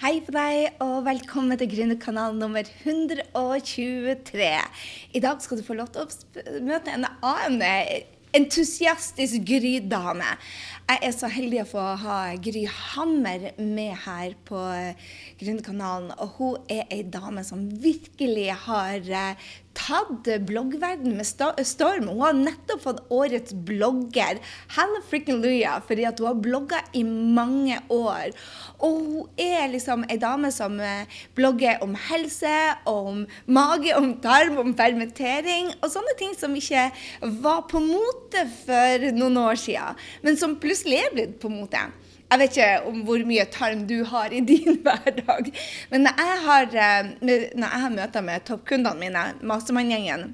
Hei på deg, og velkommen til Gründerkanal nummer 123. I dag skal du få lov til å møte en annen entusiastisk Gry-dame. Jeg er så heldig å få ha Gry Hammer med her på Gründerkanalen. Og hun er ei dame som virkelig har eh, tatt bloggverden med storm. Hun har nettopp fått årets blogger. Halla frikken luja, fordi at hun har blogga i mange år. Og hun er liksom ei dame som eh, blogger om helse, om mage, om tarm, om fermentering og sånne ting som ikke var på mote for noen år siden, men som plutselig er blitt på mote. Jeg vet ikke om hvor mye tarm du har i din hverdag, men når jeg har, eh, når jeg har møter med toppkundene mine, Mastermann-gjengen,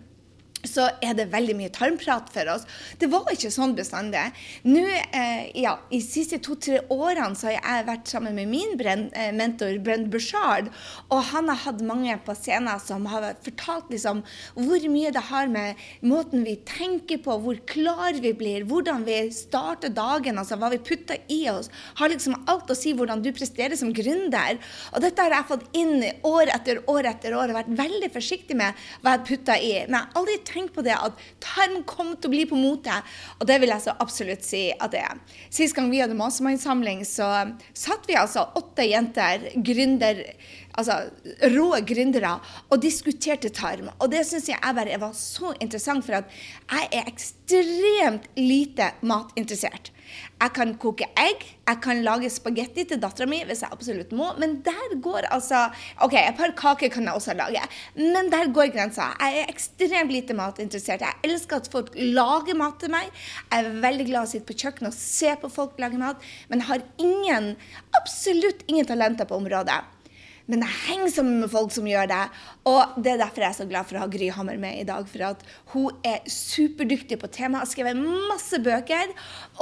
så er det veldig mye tarmprat for oss. Det var ikke sånn bestandig. Nå, eh, ja, I de siste to-tre årene så har jeg vært sammen med min brenn, eh, mentor Brent Bushard. Og han har hatt mange på scenen som har fortalt liksom, hvor mye det har med måten vi tenker på, hvor klar vi blir, hvordan vi starter dagen, altså hva vi putter i oss. Har liksom alt å si hvordan du presterer som gründer. Og dette har jeg fått inn år etter år etter år og vært veldig forsiktig med hva jeg putter i. Men jeg har aldri tenk på det at tarm kommer til å bli på mote. Og det vil jeg så absolutt si at det er. Sist gang vi hadde mastermannssamling, så satt vi altså åtte jenter, gründer, altså rå gründere, og diskuterte tarm. Og det syns jeg bare var så interessant, for at jeg er ekstremt lite matinteressert. Jeg kan koke egg, jeg kan lage spagetti til dattera mi hvis jeg absolutt må. Men der går altså OK, et par kaker kan jeg også lage, men der går grensa. Jeg er ekstremt lite matinteressert. Jeg elsker at folk lager mat til meg. Jeg er veldig glad å sitte på kjøkkenet og se på folk lage mat, men har ingen, absolutt ingen talenter på området. Men jeg henger sammen med folk som gjør det. Og det er derfor jeg er så glad for å ha Gry Hammer med i dag. For at hun er superdyktig på temaet, har skrevet masse bøker.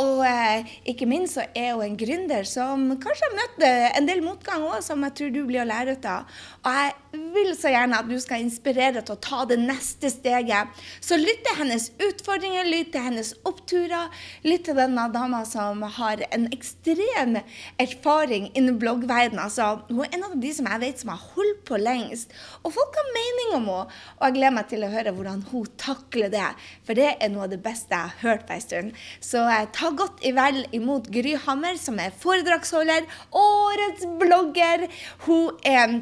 Og eh, ikke minst så er hun en gründer som kanskje har møtt eh, en del motgang òg, som jeg tror du blir å lære ut av. Og jeg vil så gjerne at du skal inspirere til å ta det neste steget. Så lytt til hennes utfordringer, lytt til hennes oppturer. Lytt til denne dama som har en ekstrem erfaring innen bloggverdenen. Altså, hun er en av de som jeg vet som har holdt på lengst. Og folk har mening om henne. Og jeg gleder meg til å høre hvordan hun takler det. For det er noe av det beste jeg har hørt på en stund. Så eh, ta godt i vel imot Gry Hammer, som er foredragsholder, årets blogger. Hun er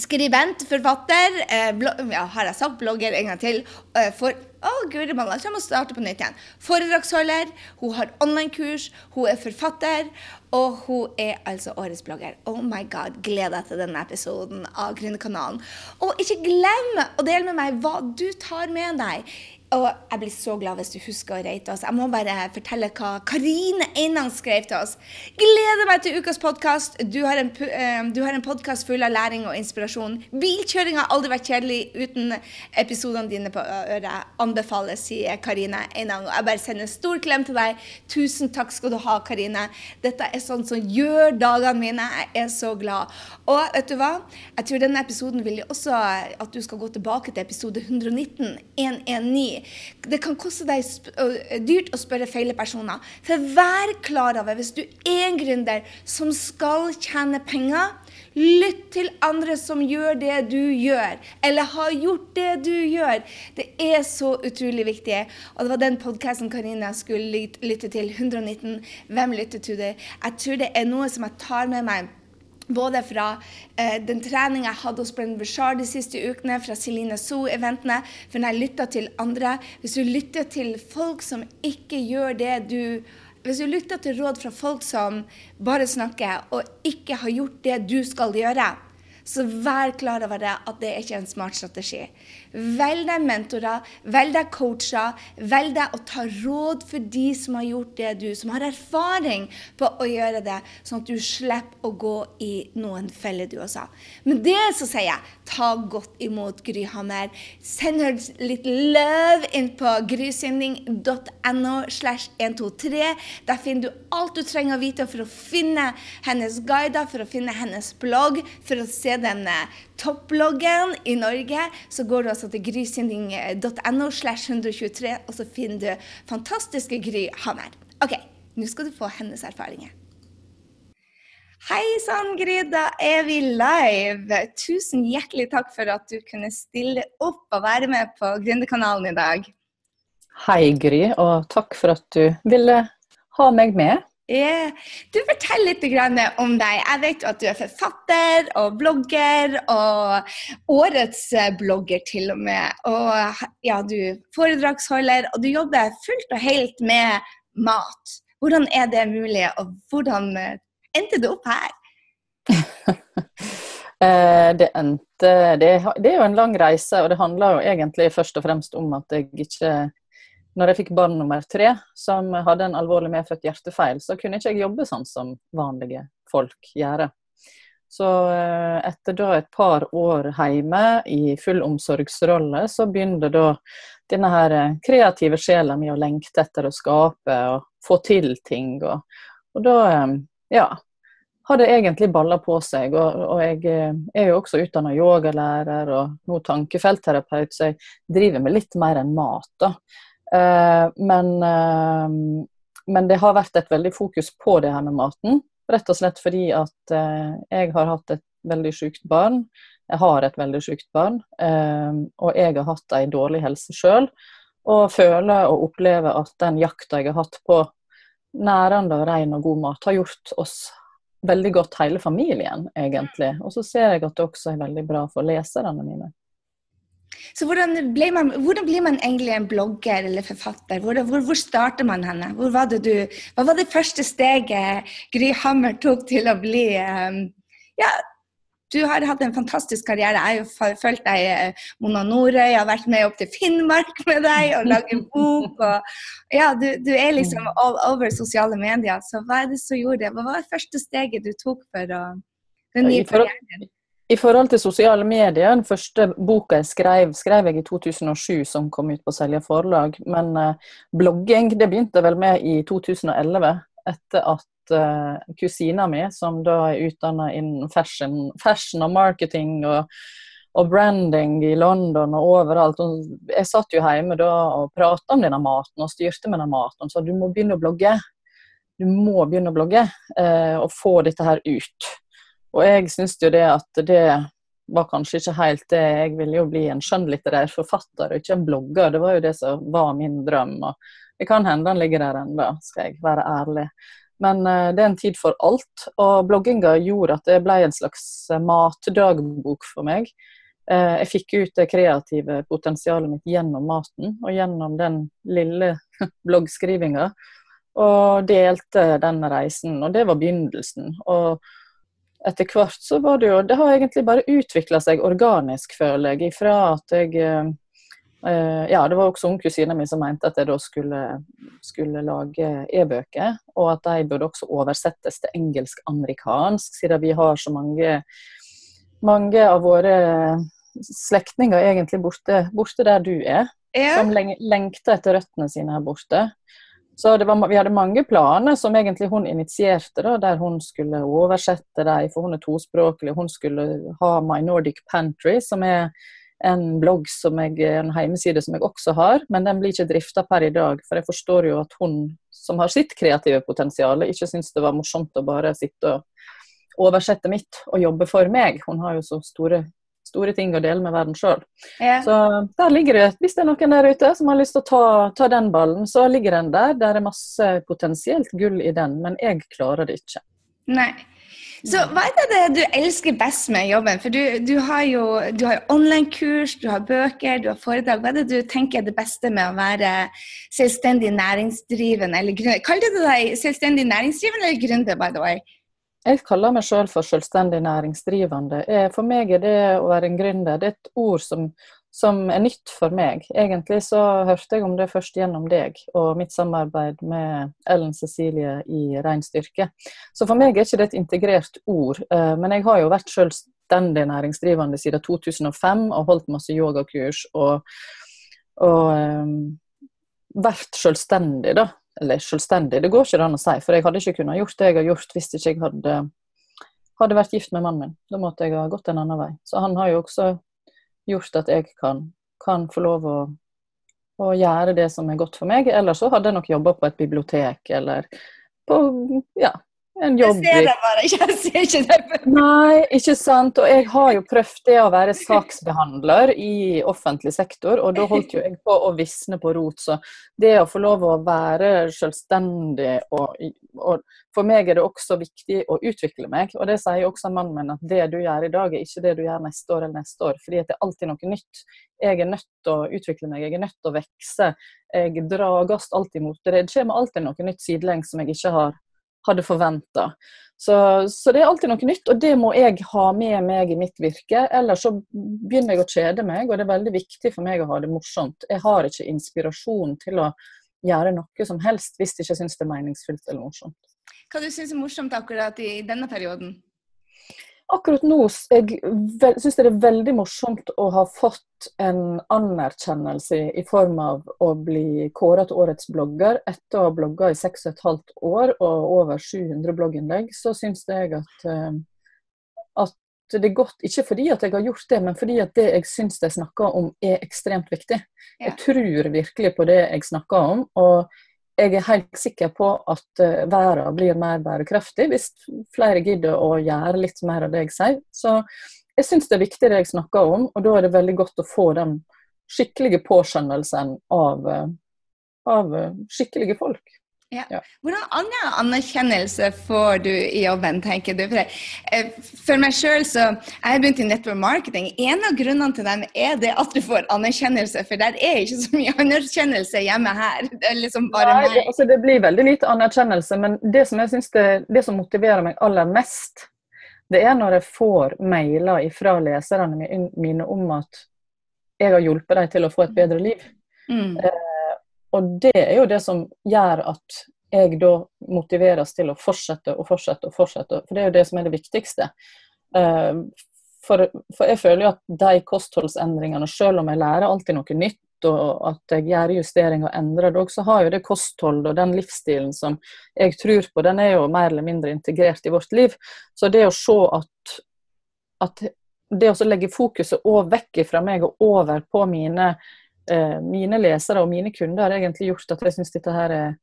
skribent, forfatter. Eh, ja, har jeg sagt blogger en gang til? Eh, for å, guri malla, jeg må starte på nytt igjen. Foredragsholder, hun har online-kurs, hun er forfatter, og hun er altså årets blogger. Oh my god, gled deg til denne episoden av Gründerkanalen. Og ikke glem å dele med meg hva du tar med deg og jeg blir så glad hvis du husker å rate oss. Jeg må bare fortelle hva Karine Einan skrev til oss. Gleder meg til ukas podkast. Du har en, uh, en podkast full av læring og inspirasjon. Bilkjøring har aldri vært kjedelig uten episodene dine på øret. Anbefales, sier Karine Einan. Og jeg bare sender en stor klem til deg. Tusen takk skal du ha, Karine. Dette er sånn som gjør dagene mine. Jeg er så glad. Og vet du hva? Jeg tror denne episoden vil også at du skal gå tilbake til episode 119. 119 det kan koste deg dyrt å spørre feile personer. For vær klar over, hvis du er en gründer som skal tjene penger, lytt til andre som gjør det du gjør, eller har gjort det du gjør. Det er så utrolig viktig. Og det var den podkasten Karina skulle lytte til. 119. Hvem lytter til det? Jeg tror det er noe som jeg tar med meg både fra eh, den treninga jeg hadde hos Brenn Bashar de siste ukene, fra Celine Soo-eventene, for når jeg lytter til andre Hvis du lytter til folk som ikke gjør det du Hvis du lytter til råd fra folk som bare snakker og ikke har gjort det du skal gjøre, så vær klar over det at det er ikke en smart strategi. Velg deg mentorer, velg deg coacher, velg deg å ta råd for de som har gjort det du, som har erfaring på å gjøre det, sånn at du slipper å gå i noen feller du også. Men det så sier jeg, ta godt imot Gry Hammer. Send henne litt love inn på grysynding.no slash 123. Der finner du alt du trenger å vite for å finne hennes guider, for å finne hennes blogg, for å se den topploggen i Norge, så går du altså til grysynding.no slash 123, og så finner du fantastiske Gry Hammer. OK, nå skal du få hennes erfaringer. Hei sann, Gry, da er vi live. Tusen hjertelig takk for at du kunne stille opp og være med på Gründerkanalen i dag. Hei, Gry, og takk for at du ville ha meg med. Yeah. Du Fortell litt om deg. Jeg vet at du er forfatter og blogger, og årets blogger til og med. Og ja, du foredragsholder, og du jobber fullt og helt med mat. Hvordan er det mulig, og hvordan endte du opp her? Eh, det endte det, det, er jo en lang reise, og det handler jo egentlig først og fremst om at jeg ikke Når jeg fikk barn nummer tre, som hadde en alvorlig medfødt hjertefeil, så kunne ikke jeg jobbe sånn som vanlige folk gjør. Så eh, etter da et par år hjemme i full omsorgsrolle, så begynte da denne her eh, kreative sjela mi å lengte etter å skape og få til ting. Og, og da ja, har det egentlig balla på seg. Og, og, jeg eh, er jo også utdanna yogalærer og nå tankefeltterapeut, så jeg driver med litt mer enn mat. da. Uh, men, uh, men, det har vært et veldig fokus på det her med maten. Rett og slett fordi at uh, jeg har hatt et veldig sykt barn. Jeg har et veldig sykt barn, og jeg har hatt ei dårlig helse sjøl. Og føler og opplever at den jakta jeg har hatt på nærende og ren og god mat, har gjort oss veldig godt hele familien, egentlig. Og så ser jeg at det også er veldig bra for leserne mine. Så hvordan, man, hvordan blir man egentlig en blogger eller forfatter? Hvor, hvor, hvor starter man henne? Hvor var det du, hva var det første steget Gry Hammer tok til å bli um, ja, du har hatt en fantastisk karriere. Jeg har fulgt deg eh, Mona Norøy, jeg har vært med opp til Finnmark med deg og laget bok. Og, ja, du, du, er liksom all over sosiale medier. Så hva er det som gjorde det? Hva var det første steget du tok for å, den nye karrieren? I forhold til sosiale medier, den første boka jeg skrev, skrev jeg i 2007, som kom ut på Selja forlag. Men eh, blogging det begynte vel med i 2011, etter at eh, kusina mi, som da er utdanna innen fashion, fashion, og marketing og, og, branding i London og overalt. Og jeg satt jo hjemme da og prata om denne maten og styrte med denne maten. Så du må begynne å blogge. Du må begynne å blogge eh, og få dette her ut. Og jeg syns jo det at det var kanskje ikke helt det. Jeg ville jo bli en skjønnlitterær forfatter og ikke en blogger. Det var jo det som var min drøm. og Det kan hende den ligger der ennå, skal jeg være ærlig. Men uh, det er en tid for alt. Og blogginga gjorde at det ble en slags eh, matdagbok for meg. Uh, jeg fikk ut det kreative potensialet mitt gjennom maten og gjennom den lille bloggskrivinga. Og delte den reisen. Og det var begynnelsen. Og etter hvert så var det jo Det har egentlig bare utvikla seg organisk, føler jeg. Ifra at jeg uh, Uh, ja, det var også ungkusina mi som mente at jeg da skulle, skulle lage e-bøker, og at de burde også oversettes til engelsk-amerikansk, siden vi har så mange, mange av våre slektninger egentlig borte, borte der du er, ja. som lengter etter røttene sine her borte. Så var, vi hadde mange planer som egentlig hun initierte, da, der hun skulle oversette dem, for hun er tospråklig. Hun skulle ha My Nordic Pantry, som er en blogg som jeg, en hjemmeside som jeg også har, men den blir ikke drifta per i dag. For jeg forstår jo at hun som har sitt kreative potensial, ikke syns det var morsomt å bare sitte og oversette mitt og jobbe for meg. Hun har jo så store, store ting å dele med verden sjøl. Yeah. Så der ligger det, hvis det er noen der ute som har lyst til å ta, ta den ballen, så ligger den der. Der er masse potensielt gull i den, men jeg klarer det ikke. Nei. Så hva er det du elsker best med jobben? For du, du har jo du har online-kurs, du har bøker, du har foredrag. Hva er det du tenker er det beste med å være selvstendig næringsdrivende eller gründer? Kaller du deg selvstendig næringsdrivende eller gründer, by the way? Jeg kaller meg selv for selvstendig næringsdrivende. Eh, for meg er det å være en gründer det er et ord som som er nytt for meg. Egentlig så hørte jeg om det først gjennom deg og mitt samarbeid med Ellen Cecilie i Rein styrke. Så for meg er ikke det et integrert ord. Eh, men jeg har jo vært selvstendig næringsdrivende siden 2005 og holdt masse yogakurs og, og um, vært selvstendig, da. Eller selvstendig, det går ikke an å si, for jeg hadde ikke kunnet gjort det jeg har gjort hvis ikke jeg hadde hadde vært gift med mannen min. Da måtte jeg ha gått en annen vei. Så han har jo også gjort at jeg kan, kan få lov å, å, gjøre det som er godt for meg. Ellers så hadde jeg nok jobba på et bibliotek eller på, ja, en jobb. Jeg ser det bare, jeg ser ikke det. Nei, ikke sant. Og jeg har jo prøvd det å være saksbehandler i offentlig sektor, og da holdt jo jeg på å visne på rot. Så det å få lov å være selvstendig og, og For meg er det også viktig å utvikle meg. Og det sier også mannen min, at det du gjør i dag, er ikke det du gjør neste år eller neste år. Fordi det er alltid noe nytt. Jeg er nødt til å utvikle meg, jeg er nødt til å vokse. Jeg drages alltid mot det. Det kommer alltid noe nytt sidelengs som jeg ikke har hadde forventa. Så, så, det er alltid noe nytt, og det må jeg ha med meg i mitt virke. Ellers så begynner jeg å kjede meg, og det er veldig viktig for meg å ha det morsomt. Jeg har ikke inspirasjon til å gjøre noe som helst hvis jeg ikke syns det er meningsfylt eller morsomt. Hva du syns er morsomt akkurat i denne perioden? Akkurat nå syns jeg det er veldig morsomt å ha fått en anerkjennelse i form av å bli kåret til årets blogger. Etter å ha blogga i seks og et halvt år og over 700 blogginnlegg, så syns jeg at, eh, at det er godt, ikke fordi at jeg har gjort det, men fordi at det jeg syns de snakker om er ekstremt viktig. Jeg tror virkelig på det jeg snakker om. og jeg er helt sikker på at uh, verden blir mer bærekraftig hvis flere gidder å gjøre litt mer av det jeg sier. Så jeg syns det er viktig det jeg snakker om, og da er det veldig godt å få den skikkelige påskjønnelsen av, uh, av uh, skikkelige folk. Ja. Ja. Hvordan annen anerkjennelse får du i jobben, tenker du? For, eh, for meg sjøl så Jeg har begynt i network marketing. En av grunnene til dem er det at du får anerkjennelse, for der er ikke så mye anerkjennelse hjemme her. Det liksom Nei, det, Altså, det blir veldig lite anerkjennelse, men det som det, det som motiverer meg aller mest, det er når jeg får mailer fra leserne mine om at jeg har hjulpet dem til å få et bedre liv. Mm. Eh, og det er jo det som gjør at jeg da motiveres til å fortsette og fortsette og fortsette. For det er jo det som er det viktigste. Eh, for, for jeg føler jo at de kostholdsendringene, selv om jeg lærer alltid noe nytt, og at jeg gjør justeringer og endrer det, så har jo det kostholdet og den livsstilen som jeg tror på, den er jo mer eller mindre integrert i vårt liv. Så det å se at, at det å legge fokuset vekk fra meg og over på mine eh, mine lesere og mine kunder har egentlig gjort at jeg syns dette her er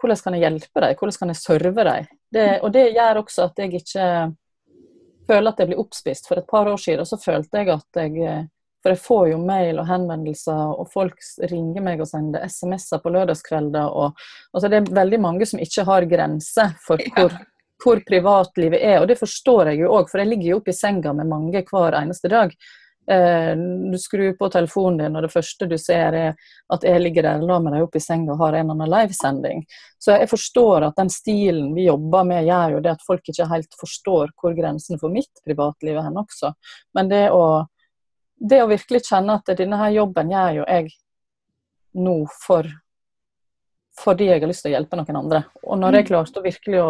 Hvordan kan jeg hjelpe dem? Hvordan kan jeg serve dem? Det, og det gjør også at jeg ikke føler at jeg blir oppspist. For et par år siden så følte jeg at jeg For jeg får jo mail og henvendelser, og folk ringer meg og sender SMS-er på lørdagskvelder. Og, altså det er veldig mange som ikke har grenser for hvor, hvor privatlivet er. Og det forstår jeg jo òg, for jeg ligger jo oppe i senga med mange hver eneste dag. Eh, du skrur på telefonen din, og det første du ser er at jeg ligger der la meg opp i senga og har en eller annen livesending. Så jeg forstår at den stilen vi jobber med, gjør jo det at folk ikke helt forstår hvor grensene for mitt privatliv er hen også. Men det å, det å virkelig kjenne at denne her jobben gjør jo jeg nå for fordi jeg har lyst til å hjelpe noen andre. Og når jeg klarte klarte virkelig å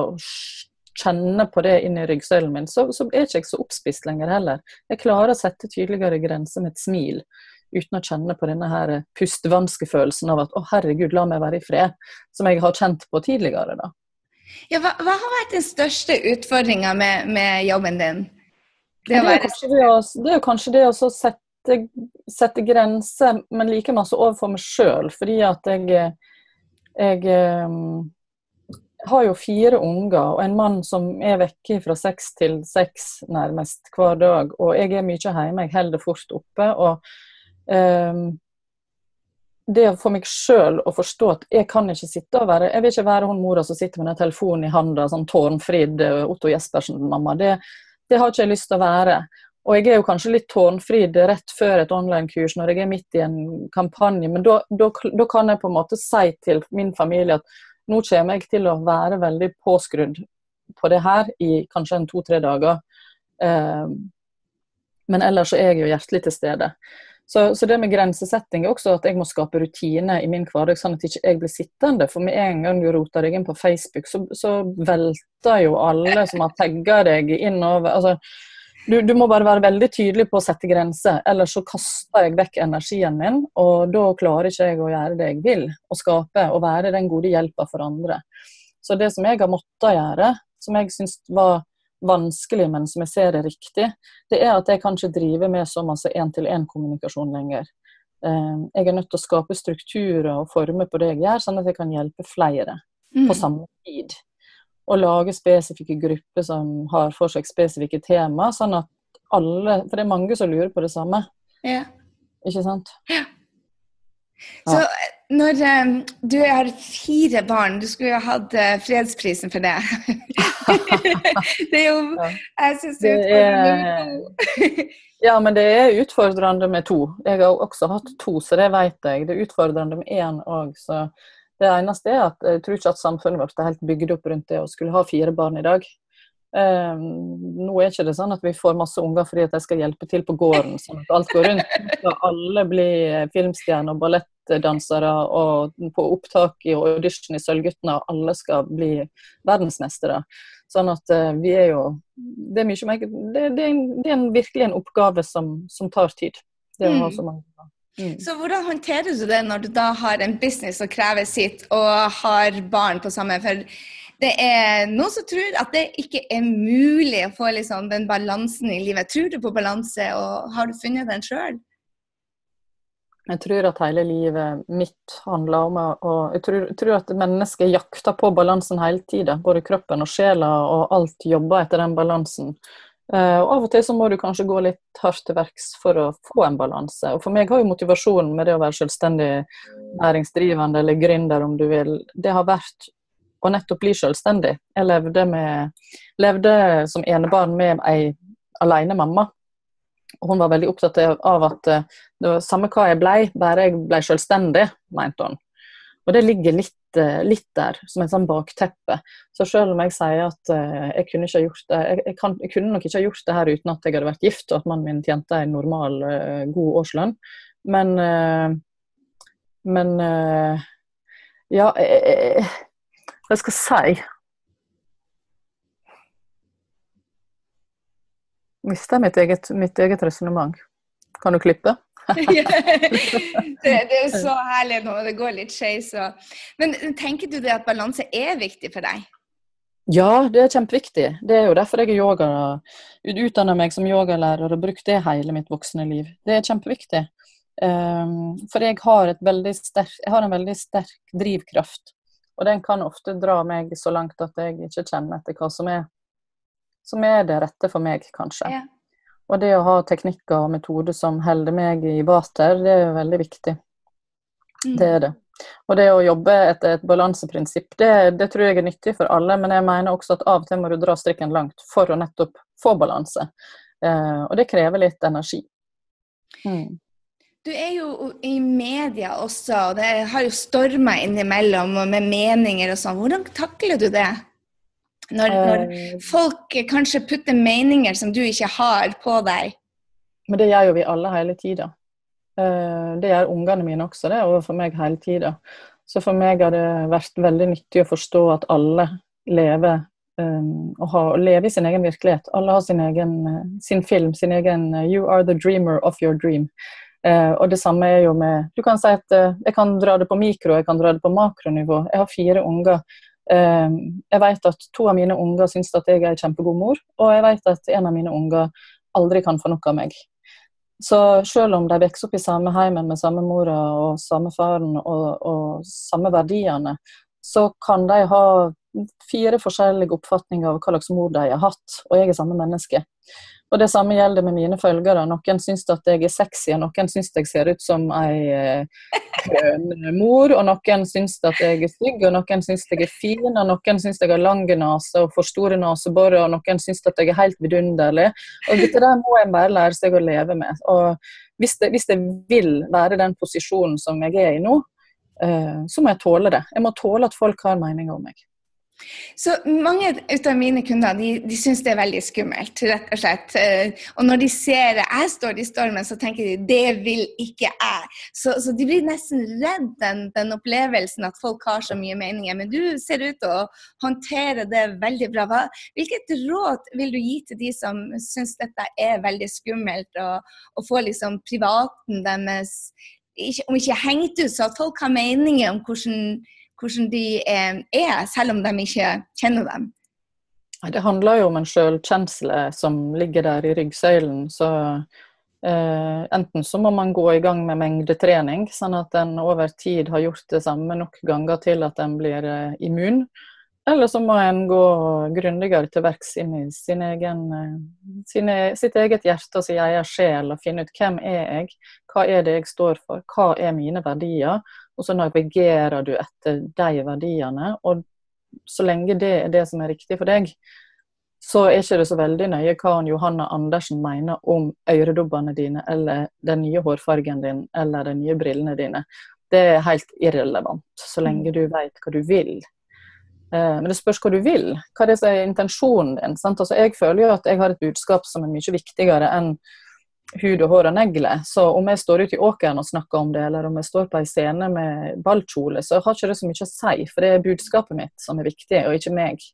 kjenner på det inni i ryggsøylen min, så, så er ikke jeg så oppspist lenger heller. Jeg klarer å sette tydeligere grenser med et smil, uten å kjenne på denne her pustevanskefølelsen av at å herregud, la meg være i fred, som jeg har kjent på tidligere. da. Ja, hva, hva har vært den største utfordringa med, med, jobben din? Det, det, er det, å, det er kanskje det å sette, sette grenser, men like masse overfor meg sjøl. Fordi at jeg, jeg har jo fire unger og en mann som er vekke fra seks til seks nærmest hver dag. Og jeg er mye hjemme, jeg holder fort oppe. og um, det for meg sjøl å forstå at jeg kan ikke sitte og være Jeg vil ikke være hun mora som sitter med den telefonen i handa, sånn Tårnfrid eh, Otto Jespersen-mamma. Det, det, har ikke jeg lyst til å være. Og jeg er jo kanskje litt tårnfrid rett før et online-kurs når jeg er midt i en kampanje, men da kan jeg på en måte si til min familie at nå kommer jeg til å være veldig påskrudd på det her i kanskje en to-tre dager. Eh, men ellers er jeg jo hjertelig til stede. Så, så, det med grensesetting er også at jeg må skape rutine i min hverdag, sånn at ikke jeg blir sittende. For med en gang du roter deg inn på Facebook, så, så velter jo alle som har tagga deg innover. altså du, du, må bare være veldig tydelig på å sette grenser, ellers så kaster jeg vekk energien min. Og da klarer ikke jeg å gjøre det jeg vil, å skape og være den gode hjelpa for andre. Så det som jeg har måttet gjøre, som jeg syns var vanskelig, men som jeg ser er riktig, det er at jeg kan ikke drive med så masse én-til-én-kommunikasjon lenger. Eh, jeg er nødt til å skape strukturer og former på det jeg gjør, sånn at jeg kan hjelpe flere på mm. samme tid. Og lage spesifikke grupper som har for seg spesifikke tema, sånn at alle For det er mange som lurer på det samme. Ja. Ikke sant? Ja. Så når um, du har fire barn, du skulle jo hatt uh, fredsprisen for det. det er jo Jeg syns det er utfordrende. Ja, men det er utfordrende med to. Jeg har også hatt to, så det vet jeg. Det er utfordrende med én òg, så det eneste er at jeg tror ikke at samfunnet vårt er helt bygd opp rundt det å skulle ha fire barn i dag. Um, nå er ikke det sånn at vi får masse unger fordi at de skal hjelpe til på gården, sånn at alt går rundt. Skal alle bli filmstjerner og ballettdansere, og på opptak i audition i Sølvguttene, og alle skal bli verdensmestere. Sånn at uh, vi er jo Det er mye mer det, det, er, en, det er en, virkelig en oppgave som, som tar tid. Det å ha mm. så mange Mm. Så hvordan håndterer du det når du da har en business som krever sitt, og har barn på samme? For det er noen som tror at det ikke er mulig å få liksom den balansen i livet. Tror du på balanse, og har du funnet den sjøl? Jeg tror at hele livet mitt handler om å Jeg tror, tror at mennesket jakter på balansen hele tida. Både kroppen og sjela og alt jobber etter den balansen. Uh, og Av og til så må du kanskje gå litt hardt til verks for å få en balanse. Og For meg har jo motivasjonen med det å være selvstendig næringsdrivende eller gründer, om du vil, det har vært å nettopp bli selvstendig. Jeg levde, med, levde som enebarn med ei alene mamma. Og hun var veldig opptatt av at uh, det var samme hva jeg blei, bare jeg blei selvstendig, mente hun. Og det ligger litt, eh, litt, der, som et sånn bakteppe. Så selv om jeg sier at uh, jeg kunne det jeg, jeg, kan, jeg, kunne nok ikke ha gjort det her uten at jeg hadde vært gift og at mannen min tjente en normal, god årslønn. Men Men ja Hva skal jeg si? Mista mitt eget, mitt eget resonnement. Kan du klippe? det, det, er så herlig når det går litt skeis. Men tenker du det at balanse er viktig for deg? Ja, det er kjempeviktig. Det er jo derfor jeg er yoga, utdanna meg som yogalærer og brukt det hele mitt voksne liv. Det er kjempeviktig. Um, for jeg har, sterk, jeg har, en veldig sterk drivkraft. Og den kan ofte dra meg så langt at jeg ikke kjenner etter hva som er, som er det rette for meg, kanskje. Ja. Og det å ha teknikker og metoder som holder meg i vater, det er veldig viktig. Mm. Det er det. Og det å jobbe etter et balanseprinsipp, det, det, tror jeg er nyttig for alle, men jeg mener også at av og til må du dra strikken langt for å nettopp få balanse. Eh, og det krever litt energi. Mm. Du er jo i media også, og det har jo storma innimellom med meninger og sånn. Hvordan takler du det? Når, når, eh. folk kanskje putter meninger som du ikke har på deg. Men det gjør jo vi alle hele tida. Eh, det gjør ungene mine også, det overfor meg hele tida. Så for meg har det vært veldig nyttig å forstå at alle lever um, og, har, lever i sin egen virkelighet. Alle har sin egen sin film, sin egen 'You are the dreamer of your dream'. Uh, og det samme er jo med Du kan si at uh, jeg kan dra det på mikro, jeg kan dra det på makronivå. Jeg har fire unger. Ehm, jeg vet at to av mine unger syns at jeg er en kjempegod mor, og jeg vet at en av mine unger aldri kan få noe av meg. Så selv om de vokser opp i samme heimen med samme mora og samme faren og, og samme verdiene, så kan de ha fire forskjellige oppfatninger av hva slags mor de har hatt, og jeg er samme menneske. Og Det samme gjelder med mine følgere. Noen syns at jeg er sexy, noen syns jeg ser ut som ei eh, mor. Og noen syns at jeg er stygg, og noen syns jeg er fin, og noen syns jeg har lang nese og for store nesebor, og noen syns at jeg er helt vidunderlig. Og dette der må en bare lære seg å leve med. Og hvis jeg, hvis jeg vil være den posisjonen som jeg er i nå, eh, så må jeg tåle det. Jeg må tåle at folk har meninger om meg. Så mange av mine kunder de, de syns det er veldig skummelt, rett og slett. Eh, og når de ser jeg står i stormen, så tenker de det vil ikke jeg. Så, så de blir nesten redd den, den, opplevelsen at folk har så mye meninger. Men du ser ut til å håndtere det veldig bra. Hva, hvilket råd vil du gi til de som syns dette er veldig skummelt, og få liksom privaten deres ikke, om ikke hengt ut, så at folk har meninger om hvordan hvordan de eh, er, selv om de ikke kjenner dem? Det handler jo om en sjølkjensle som ligger der i ryggsøylen. så eh, Enten så må man gå i gang med mengdetrening, sånn at en over tid har gjort det samme nok ganger til at en blir eh, immun. Eller så må en gå grundigere til verks inn i sin egen, eh, sine, sitt eget hjerte og sin egen sjel og finne ut hvem er jeg, hva er det jeg står for, hva er mine verdier. Og så navigerer du etter de verdiene. Og så lenge det er det som er riktig for deg, så er ikke det så veldig nøye hva Johanna Andersen mener om øredobbene dine, eller den nye hårfargen din, eller de nye brillene dine. Det er helt irrelevant, så lenge du vet hva du vil. Eh, men det spørs hva du vil. Hva er det som er intensjonen din? Altså, jeg føler jo at jeg har et budskap som er mye viktigere enn hud og hår og negler. Så om jeg står ute i åkeren og snakker om det, eller om jeg står på ei scene med ballkjole, så har ikke det så mye å si. For det er budskapet mitt som er viktig, og ikke meg.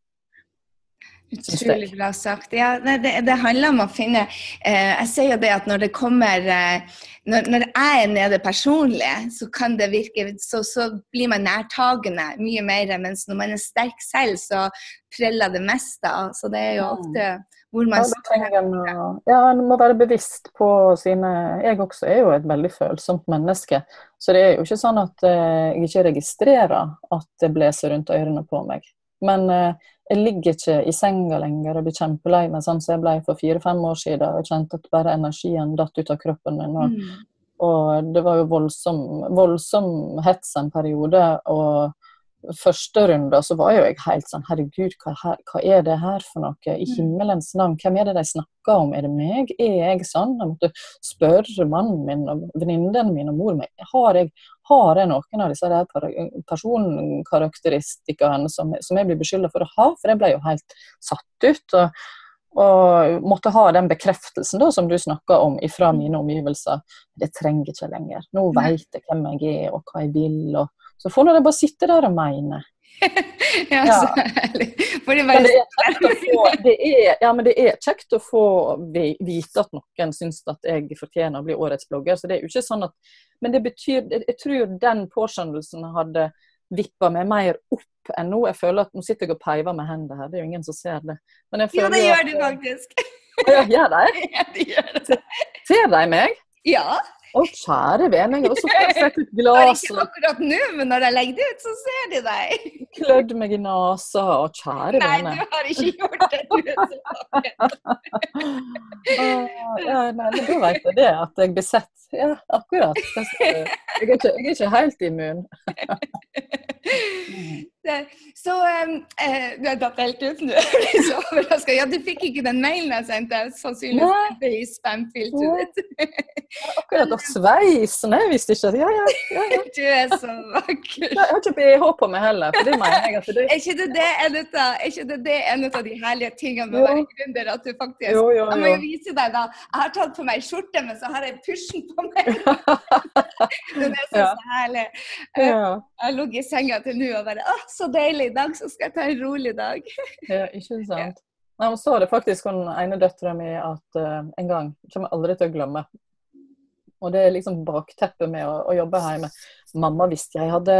Utrolig bra sagt. Ja, det, det, handler om å finne eh, Jeg sier jo det at når det kommer eh, når, når, jeg er nede personlig, så kan det virke så, så, blir man nærtagende mye mer. Mens når man er sterk selv, så preller det meste av. Så det er jo ofte hvor man ja, ja, en må være bevisst på sine Jeg også er jo et veldig følsomt menneske. Så det er jo ikke sånn at eh, jeg ikke registrerer at det blåser rundt ørene på meg. Men eh, jeg ligger ikke i senga lenger og blir kjempelei meg sånn som jeg ble for fire-fem år siden. Og kjente at bare energien datt ut av kroppen min. Og, mm. og det var jo voldsom, voldsom hets en periode. og første runde så var jo jeg helt sånn Herregud, hva, hva, er det her for noe? I mm. himmelens navn, hvem er det de snakker om? Er det meg? Er jeg sånn? Jeg måtte spørre mannen min og venninnene mine og mor mi. Har har jeg noen av disse personkarakteristikkene som, som, jeg blir beskylda for å ha? For jeg ble jo helt satt ut. og og måtte ha den bekreftelsen da, som du snakka om fra mine omgivelser. Det trenger ikke lenger. Nå vet jeg hvem jeg er og hva jeg vil. og så får nå det bare sitte der og mene. ja, ja. så herlig. det, men det, er få, det, er, ja, men det er kjekt å få vite at noen syns at jeg fortjener å bli årets blogger. så det er jo ikke sånn at, Men det betyr, jeg tror den påskjønnelsen hadde vippa meg mer opp enn nå. Jeg føler at Nå sitter jeg og peiver med hendene her, det er jo ingen som ser det. jo, det gjør de faktisk. Ja, gjør de? Ja, de gjør det. Ser de meg? Ja. Å, kjære vene, jeg har også og sett et glass Ikke akkurat nå, men når jeg legger det ut, så ser de deg. Klødd meg i nesa, og kjære vene. Nei, du har ikke gjort det. Du er så ja, nei, men da vet jeg det, at jeg blir sett. Ja, akkurat. Jeg er ikke, jeg er ikke helt immun. Så eh, Du har datt helt ut nå. så overraska. Ja, du fikk ikke den mailen jeg sendte? Sannsynligvis i spam-filteret ditt. Akkurat. Og Nei, jeg visste ikke ja, ja, ja, ja. Du er så vakker. Jeg har ikke BH på meg heller. for det mener jeg at det... Er ikke det, det en av, ikke det, det en av de herlige tingene med å være gründer? At du faktisk jo, jo, jo. Jeg må jo vise deg da. Jeg har tatt på meg skjorte, men så har jeg pysjen på meg. Den er så, så herlig. Jeg har ligget i senga til nå og bare Å, så deilig. I dag så skal jeg ta en rolig dag. ja, ikke sant. Nei, men så er det faktisk hun ene døtra mi at uh, en gang kommer jeg aldri til å glemme. Og det er liksom bakteppet med å, å jobbe hjemme. Mamma visste jeg hadde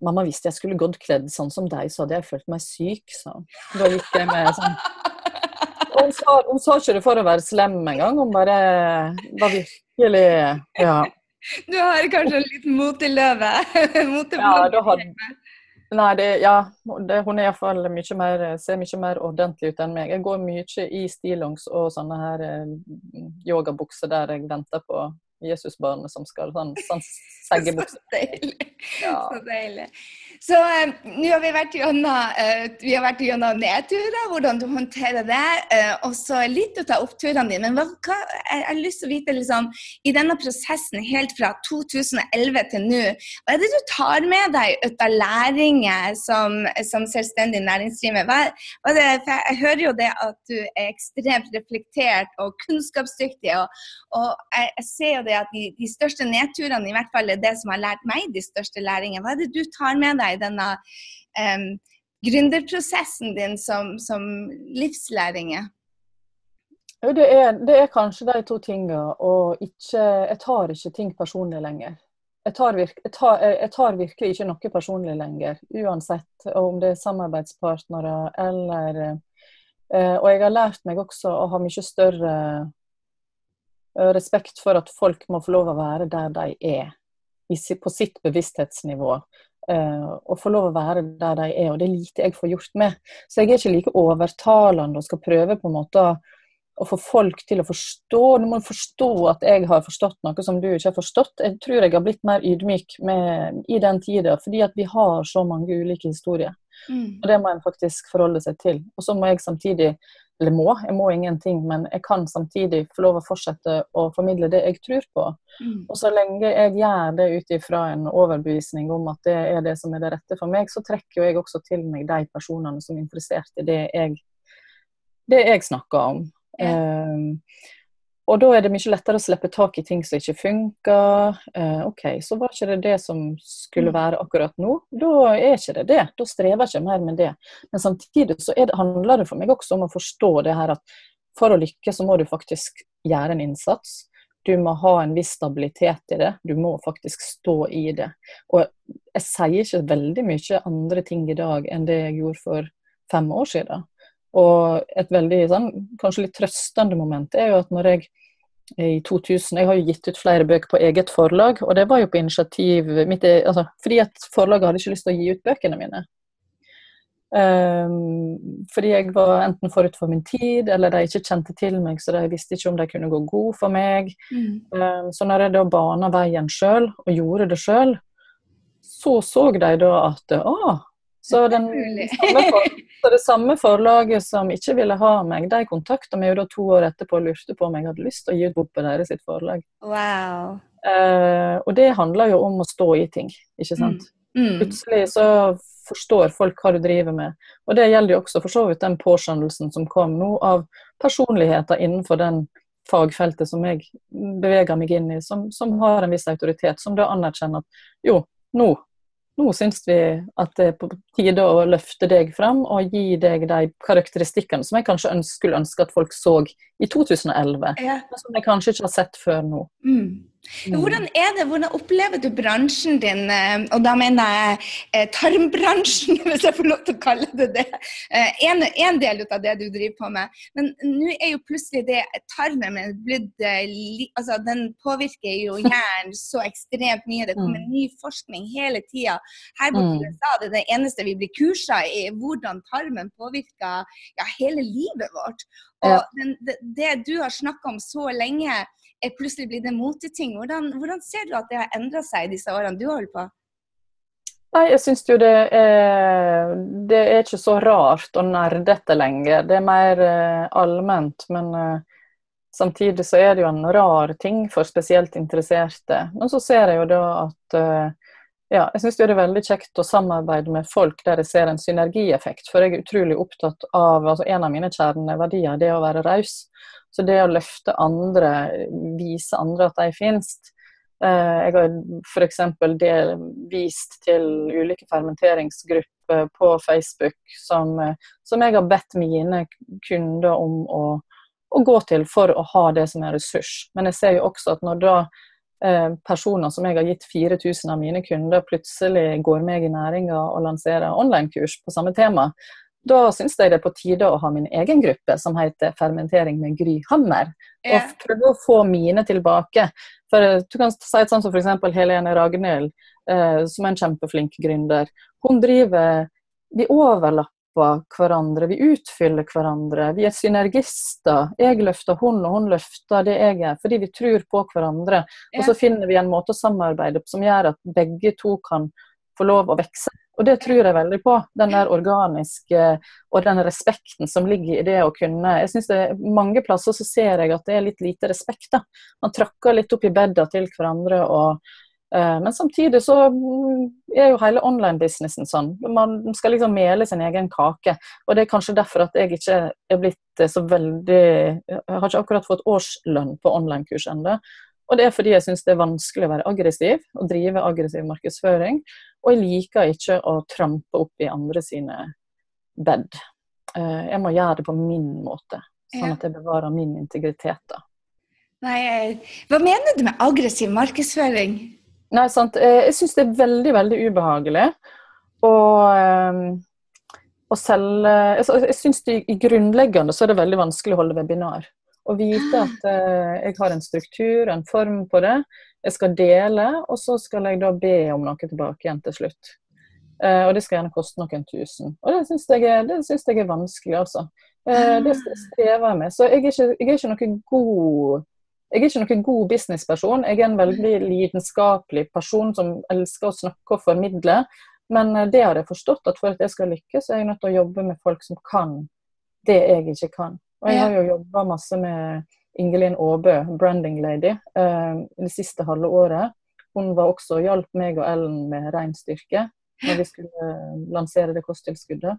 Mamma visste jeg skulle gått kledd sånn som deg, så hadde jeg følt meg syk, så da gikk jeg med sånn hun sa, hun sa ikke det for å være slem engang, hun bare var virkelig Ja. Du har kanskje en liten moteløve? ja, da hadde, Nei, det, ja, det, hun er iallfall mye mer, ser mye mer ordentlig ut enn meg. Jeg går mye i stillongs og sånne her eh, yogabukser der jeg venter på Jesusbarnet som skal sånn, sånn seggebukse. Så deilig. Ja. Så deilig. Så um, nå har vi vært gjennom, uh, vi har vært gjennom nedturer, hvordan du håndterer det, uh, og så litt ut av oppturene dine. Men hva, hva, jeg har lyst til å vite, liksom, i denne prosessen helt fra 2011 til nå, hva er det du tar med deg ut av læringer som, som selvstendig næringsdrivende? Hva, hva det, jeg hører jo det at du er ekstremt reflektert og kunnskapsdyktig, og, og jeg, jeg, ser jo det at de, de største nedturene i hvert fall er det som har lært meg de største læringene. Hva er det du tar med deg? i denne um, gründerprosessen din som, som livslæringer? Det er, det er, kanskje de to tingene. Og ikke, jeg tar ikke ting personlig lenger. Jeg tar, virke, jeg, tar, jeg tar, virkelig ikke noe personlig lenger, uansett om det er samarbeidspartnere eller eh, Og jeg har lært meg også å ha mye større respekt for at folk må få lov å være der de er, på sitt bevissthetsnivå. Uh, og få lov å være der de er, og det er lite jeg får gjort med. Så jeg er ikke like overtalende og skal prøve på en måte å få folk til å forstå. Du må forstå at jeg har forstått noe som du ikke har forstått. Jeg tror jeg har blitt mer ydmyk med, i den tida, fordi at vi har så mange ulike historier. Mm. Og det må en faktisk forholde seg til. Og så må jeg samtidig eller må, jeg må ingenting, men jeg kan samtidig få lov å fortsette å formidle det jeg tror på. Mm. Og så lenge jeg gjør det ut ifra en overbevisning om at det er det som er det rette for meg, så trekker jeg også til meg de personene som er interessert i det jeg, det jeg snakker om. Ja. Um, og da er det mye lettere å slippe tak i ting som ikke funker. Eh, OK, så var ikke det det som skulle mm. være akkurat nå. Da er ikke det det. Da strever jeg ikke mer med det. Men samtidig så det, handler det for meg også om å forstå det her at for å lykkes så må du faktisk gjøre en innsats. Du må ha en viss stabilitet i det. Du må faktisk stå i det. Og jeg sier ikke veldig mye andre ting i dag enn det jeg gjorde for fem år siden. Og et veldig sånn, kanskje litt trøstende moment er jo at når jeg i 2000 Jeg har jo gitt ut flere bøker på eget forlag, og det var jo på initiativ mitt, altså, fordi at forlaget hadde ikke lyst til å gi ut bøkene mine. Um, fordi jeg var enten forut for min tid, eller de ikke kjente til meg, så de visste ikke om de kunne gå god for meg. Mm. Um, så når jeg da bana veien sjøl, og gjorde det sjøl, så så de da at å, så, den, så, det samme forlaget som ikke ville ha meg, de kontakta meg jo da to år etterpå og lurte på om jeg hadde lyst til å gi ut bok på deres sitt forlag. Wow. Uh, og det handler jo om å stå i ting, ikke sant. Mm. Mm. Plutselig så forstår folk hva du driver med. Og det gjelder jo også for så vidt den påskjønnelsen som kom nå av personligheter innenfor den fagfeltet som jeg beveger meg inn i, som, som har en viss autoritet, som da anerkjenner at jo, nå nå syns vi at det er på tide å løfte deg fram og gi deg de karakteristikkene som jeg kanskje skulle ønske at folk så i 2011, ja. men som jeg kanskje ikke har sett før nå. Mm. Mm. Hvordan er det, hvordan opplever du bransjen din, eh, og da mener jeg eh, tarmbransjen, hvis jeg får lov til å kalle det det. Eh, en, en del av det du driver på med. Men nå er jo plutselig det tarmen blitt altså Den påvirker jo hjernen så ekstremt mye. Det kommer mm. ny forskning hele tida. Her borte i mm. USA det er det eneste vi blir kursa i, hvordan tarmen påvirker ja, hele livet vårt. Og den, det, det du har snakka om så lenge er plutselig blitt en moteting. Hvordan, hvordan ser du at det har endra seg i disse årene du har holdt på? Nei, jeg syns jo det er, det er ikke så rart og nerdete lenger. Det er mer uh, allment. Men uh, samtidig så er det jo en rar ting for spesielt interesserte. Men så ser jeg jo da at uh, ja, jeg syns det er veldig kjekt å samarbeide med folk der jeg ser en synergieffekt. For jeg er utrolig opptatt av altså En av mine kjerneverdier det er å være raus. Så det å løfte andre, vise andre at de finnes eh, Jeg har f.eks. vist til ulike fermenteringsgrupper på Facebook som, eh, som jeg har bedt mine kunder om å, å, gå til for å ha det som en ressurs. Men jeg ser jo også at når da personer som jeg har gitt 4000 av mine kunder, plutselig går meg i næringa og lanserer online-kurs på samme tema, da syns jeg det er på tide å ha min egen gruppe som heter Fermentering med Gry Hammer. Og prøve å få mine tilbake. For eh, Du kan si et sånt som f.eks. Helene Ragnhild, eh, som er en kjempeflink gründer. Hun driver Vi overlapper hverandre, vi utfyller hverandre. Vi er synergister. Jeg løfter hun, og hun løfter det jeg er, fordi vi tror på hverandre. Og så finner vi en måte å samarbeide på som gjør at begge to kan få lov å vokse. Og det tror jeg veldig på. Den der organiske og den respekten som ligger i det å kunne Jeg synes det er Mange plasser så ser jeg at det er litt lite respekt. da. Man trakker litt opp i bedda til hverandre. og men samtidig så er jo hele online-businessen sånn. Man skal liksom mele sin egen kake. Og det er kanskje derfor at jeg ikke er blitt så veldig Jeg har ikke akkurat fått årslønn på online-kurs ennå. Og det er fordi jeg syns det er vanskelig å være aggressiv og drive aggressiv markedsføring. Og jeg liker ikke å trampe opp i andre sine bed. Eh, jeg må gjøre det på min måte, sånn at jeg bevarer min integritet. da. Nei, Hva mener du med aggressiv markedsføring? Nei, sant. Eh, jeg syns det er veldig, veldig ubehagelig å, eh, å selge Jeg syns i grunnleggende så er det veldig vanskelig å holde webinar. Å vite ah. at jeg har en struktur, en form på det jeg skal dele, og så skal jeg da be om noe tilbake igjen til slutt. Uh, og det skal gjerne koste noen tusen. Og det syns jeg, jeg, er vanskelig, altså. Det strever jeg med. Så jeg er ikke, jeg er ikke noe god jeg er ikke noen god businessperson. Jeg er en veldig lidenskapelig person som elsker å snakke og formidle. Men det har jeg forstått, at for at jeg skal lykkes, så er jeg nødt til å jobbe med folk som kan det jeg ikke kan. Og jeg har jo jobba masse med Ingelin Aabø, branding lady, det siste halve året. Hun var også og hjalp meg og Ellen med ren styrke når vi skulle lansere det kosttilskuddet.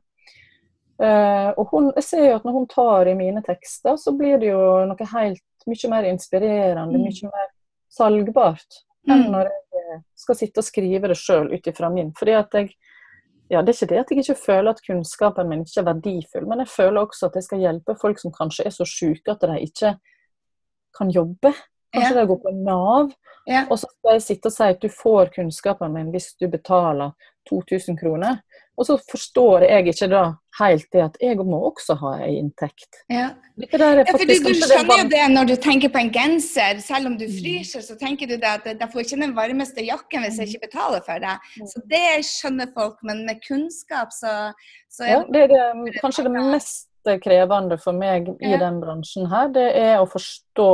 og hun, jeg ser jo at når hun tar i mine tekster, så blir det jo noe helt mye mer inspirerende, mm. mye mer salgbart enn mm. når jeg skal sitte og skrive det sjøl ut ifra min. Fordi at jeg ja, Det er ikke det at jeg ikke føler at kunnskapen min ikke er verdifull, men jeg føler også at jeg skal hjelpe folk som kanskje er så syke at de ikke kan jobbe. Kanskje ja. de går på Nav. Ja. Og så skal jeg sitte og si at du får kunnskapen min hvis du betaler 2000 kroner. Og så forstår jeg ikke da helt det at jeg må også ha en inntekt. Ja, ja for du, du skjønner jo det når du tenker på en genser. Selv om du mm. fryser, så tenker du det at jeg får ikke den varmeste jakken hvis jeg ikke betaler for det. Mm. Så det skjønner folk, men med kunnskap så, så Ja, det er det, kanskje det mest krevende for meg i den bransjen her, det er å forstå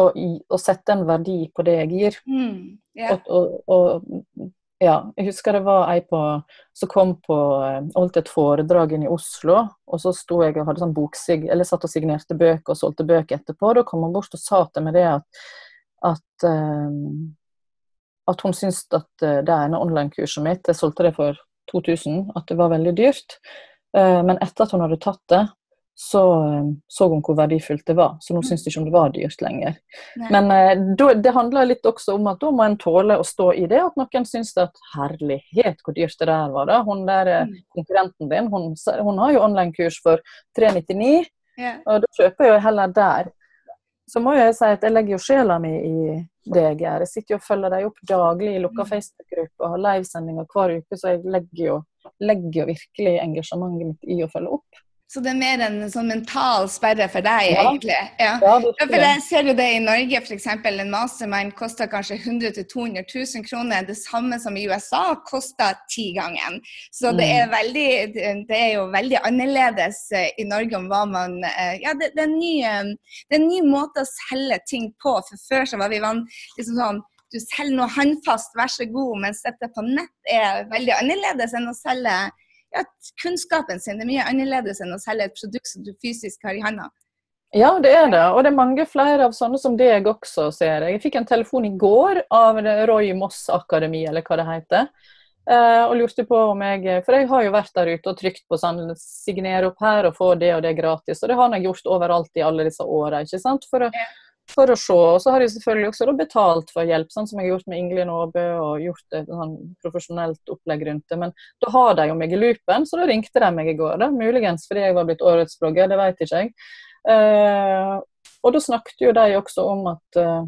og, og sette en verdi på det jeg gir. Mm, yeah. og, og, og ja, jeg husker det var ei som kom på eh, holdt et foredrag inn i Oslo. Og så sto jeg og hadde sånn boksig, eller satt og signerte bøker og solgte bøker etterpå. Da kom hun bort og sa til meg det at, at, um, at hun syntes at det ene online-kurset mitt, jeg solgte det for 2000, at det var veldig dyrt. Men etter at hun hadde tatt det, så eh, så hun hvor verdifullt det var. Så nå syns syntes ikke om det var dyrt lenger. Nei. Men eh, da, det handler litt også om at da må en tåle å stå i det. At noen syns at herlighet, hvor dyrt det der var. da. Hun der eh, mm. konkurrenten din, hun, hun har jo online-kurs for 399, ja. og da kjøper jeg jo heller der. Så må jeg si at jeg legger jo sjela mi i det jeg gjør. Jeg sitter jo og følger dem opp daglig i lukka mm. Facebook-grupper og har livesendinger hver uke, så jeg legger jo, legger jo virkelig engasjementet mitt i å følge opp. Så det er mer en sånn mental sperre for deg, ja. egentlig? Ja. ja for jeg ser jo det i Norge, f.eks. En mastermind koster kanskje 100 000-200 000 kroner. Det samme som i USA koster tigangen. Så det er, mm. veldig, det er jo veldig annerledes eh, i Norge om hva man eh, Ja, det, det, er, en ny, eh, det er en ny måte å selge ting på. For før så var vi vant liksom sånn du selger noe håndfast, vær så god. Mens dette på nett er veldig annerledes enn å selge ja, kunnskapen sin. Det er mye annerledes enn å selge et produkt som du fysisk har i hånda. Ja, det er det. Og det er mange flere av sånne som deg også, ser jeg. Jeg fikk en telefon i går av Roy Moss Akademi, eller hva det heter. Eh, og lurte på om jeg For jeg har jo vært der ute og trykt på sånn signere opp her og få det og det gratis. Og det har jeg gjort overalt i alle disse åra. For å for å se. Og så har jeg selvfølgelig også betalt for hjelp, sånn som jeg har gjort med Ingelin Aabø og gjort et sånn profesjonelt opplegg rundt det. Men da har de jo meg i loopen, så da ringte de meg i går. da, Muligens fordi jeg var blitt årets blogger, det vet ikke jeg. Uh, og da snakket jo de også om at uh,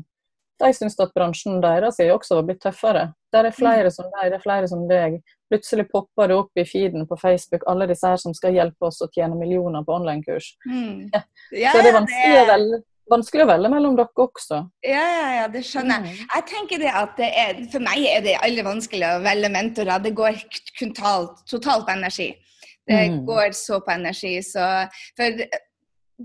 de syns at bransjen deres er også var blitt tøffere. Det er flere som deg, det er flere som deg. Plutselig popper det opp i feeden på Facebook alle disse her som skal hjelpe oss å tjene millioner på online-kurs. Mm. Ja. Så det er vanskelig å velge vanskelig å velge mellom dere også. Ja, ja, ja, det skjønner jeg. Mm. Jeg tenker det at det er, For meg er det aldri vanskelig å velge mentorer. Det går totalt, totalt på energi. Det mm. går så på energi. Så, for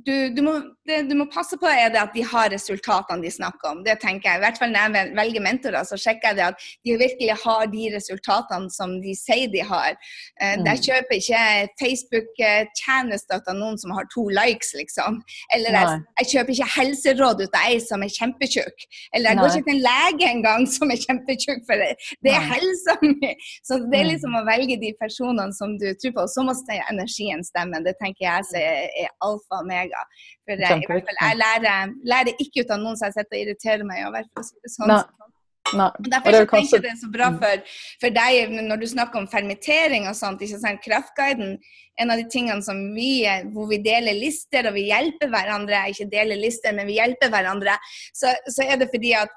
du, du, må, det, du, må, passe på er det at de har resultatene de snakker om. Det tenker jeg. I hvert fall når jeg velger mentorer, så sjekker jeg det at de virkelig har de resultatene som de sier de har. Uh, mm. Jeg kjøper ikke Facebook-tjenester av noen som har to likes, liksom. Eller jeg, jeg, kjøper ikke helseråd ut av ei som er kjempetjukk. Eller jeg Nei. går ikke til en lege engang som er kjempetjukk, for det, det er helsa mi. Så det er mm. liksom å velge de personene som du tror på. Og så må energien stemme. Det tenker jeg er alfa og mega. For jeg, i hvert fall, jeg lærer, lærer, ikke ut av noen som jeg sitter og irriterer meg over. for å si det sånn. Nei. Nei. Derfor så kanskje... tenker jeg det er så bra for, for, deg når du snakker om permittering og sånt. ikke sant, Kraftguiden en av de tingene som vi, hvor vi deler lister og vi hjelper hverandre, ikke deler lister, men vi hjelper hverandre, så, så er det fordi at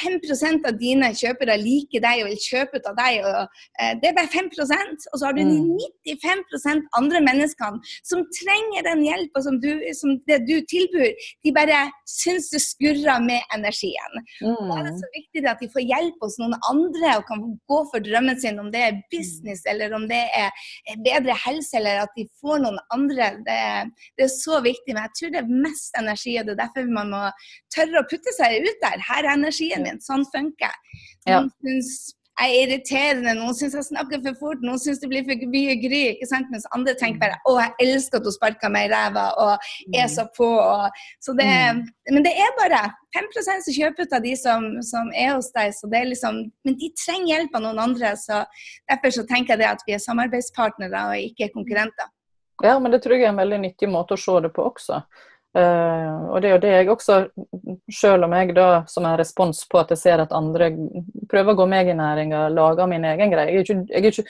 5% av dine kjøpere liker deg og vil kjøpe ut av deg. og eh, Det er bare 5% Og så har du de 95 mm. andre menneskene som trenger den hjelpa som, som, det du tilbyr. De bare syns det skurrer med energien. Mm. er det er så viktig at de får hjelp hos noen andre og kan gå for drømmen sin, om det er business eller om det er bedre helse eller at de får noen andre. Det, det er så viktig. Men jeg tror det er mest energi, og det er derfor man må tørre å putte seg ut der. Her er energien min. Sånn funker jeg. Noen ja. syns jeg er irriterende, noen syns jeg snakker for fort, noen syns det blir for mye gry. ikke sant? Mens andre tenker bare å, jeg elsker at hun sparker meg i ræva og er så på. Og, så det, mm. men det er bare 5 som kjøper ut av de som, som, er hos deg. så det er liksom, Men de trenger hjelp av noen andre. så Derfor så tenker jeg det at vi er samarbeidspartnere og ikke konkurrenter. Ja, men det tror jeg er en veldig nyttig måte å se det på også. Uh, og det er jo det jeg også, selv om jeg da som en respons på at jeg ser at andre prøver å gå meg i næringa, lager min egen greie jeg er ikke, jeg er ikke,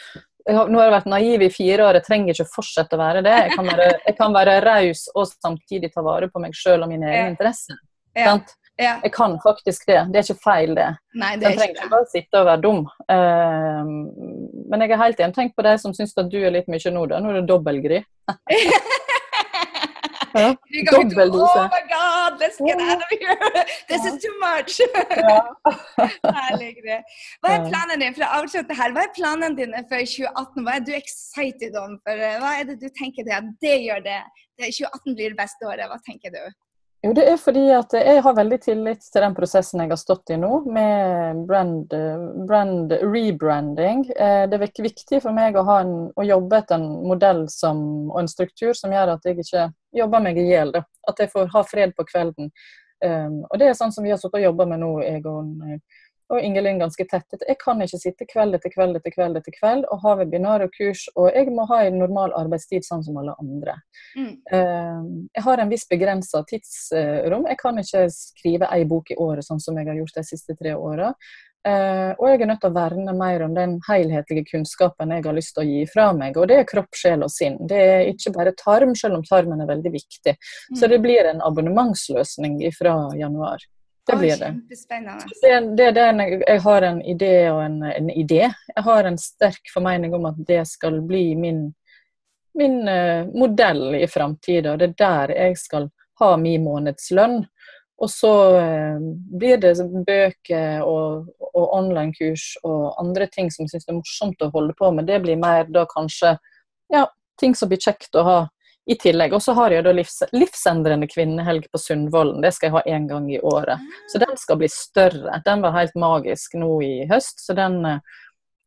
jeg har, Nå har jeg vært naiv i fire år, jeg trenger ikke fortsette å være det. Jeg kan være, jeg kan være raus og samtidig ta vare på meg selv og mine egne interesser. Ja. Ja. Jeg kan faktisk det. Det er ikke feil, det. Nei, det jeg trenger ikke bare sitte og være dum. Uh, men jeg er helt enig. Tenk på de som syns at du er litt mye nå, da. Nå er det dobbeltgry. Ja. Dobbel dose. Oh my God, let's get out of here! This is too much! Herlig. Hva er planen din for å avslutte her? Hva er planen din for 2018? Hva er du excited om? For, eh, hva er det du tenker det, at det gjør det? 2018 blir det beste året. Hva tenker du? Jo, det er fordi at jeg har veldig tillit til den prosessen jeg har stått i nå, med brand, brand rebranding. Eh, det er viktig for meg å, en, å jobbe etter en modell som, og en struktur som gjør at jeg ikke jobber meg i hjel. At jeg får ha fred på kvelden. Um, og det er sånn som vi har sittet og jobba med nå, jeg og og Ingelin ganske tett. Jeg kan ikke sitte kveld etter kveld etter kveld etter kveld og ha webinar og kurs, og jeg må ha en normal arbeidstid sånn som alle andre. Mm. Uh, jeg har en viss begrensa tidsrom. Jeg kan ikke skrive ei bok i året sånn som jeg har gjort de siste tre åra. Uh, og jeg er nødt til å verne mer om den helhetlige kunnskapen jeg har lyst til å gi fra meg. Og det er kropp, sjel og sinn. Det er ikke bare tarm, selv om tarmen er veldig viktig. Mm. Så det blir en abonnementsløsning fra januar. Det blir det. Det, det, det jeg har en idé og en, en, idé. Jeg har en sterk formening om at det skal bli min, min uh, modell i framtida. Det er der jeg skal ha min månedslønn. Og så uh, blir det bøker og, og online-kurs og andre ting som jeg syns er morsomt å holde på med. Det blir mer da kanskje ja, ting som blir kjekt å ha i tillegg. Og så har jeg da livs, livsendrende kvinnehelg på Sundvolden. Det skal jeg ha én gang i året. Så den skal bli større. Den var helt magisk nå i høst, så den,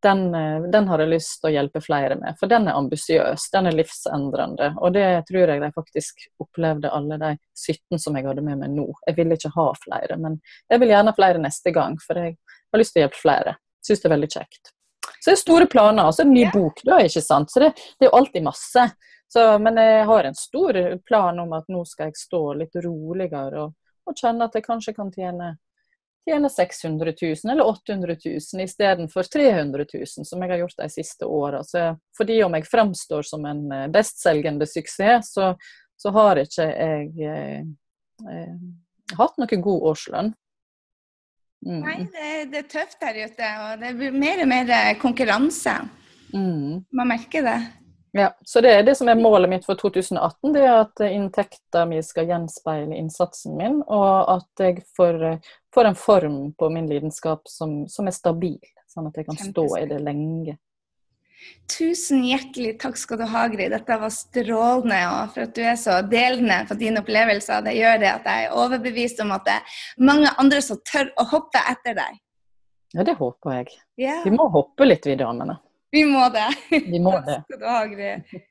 den, den har jeg lyst til å hjelpe flere med. For den er ambisiøs, den er livsendrende. Og det tror jeg de faktisk opplevde alle de 17 som jeg hadde med meg nå. Jeg ville ikke ha flere, men jeg vil gjerne ha flere neste gang, for jeg har lyst til å hjelpe flere. Syns det er veldig kjekt. Så det er store planer. Og så en ny bok, da, ikke sant. Så det, det er jo alltid masse. Så, men jeg har en stor plan om at nå skal jeg stå litt roligere og, og kjenne at jeg kanskje kan tjene, tjene 600 000 eller 800 000 istedenfor 300 000, som jeg har gjort de siste åra. Fordi om jeg fremstår som en eh, bestselgende suksess, så, så har ikke jeg eh, eh, hatt noe god årslønn. Mm. Nei, det, det, er tøft der ute, og det blir mer og mer eh, konkurranse. Mm. Man merker det. Ja, så det er det som er målet mitt for 2018. Det er at inntekta mi skal gjenspeile innsatsen min, og at jeg får, får en form på min lidenskap som, som, er stabil. Sånn at jeg kan stå i det lenge. Tusen hjertelig takk skal du ha, Gry. Dette var strålende. Og for at du er så delende på dine opplevelser. Det gjør det at jeg er overbevist om at det er mange andre som tør å hoppe etter deg. Ja, det håper jeg. Yeah. Vi må hoppe litt, vi damene. Vi må det. Vi må det. Takk skal du ha, Gry.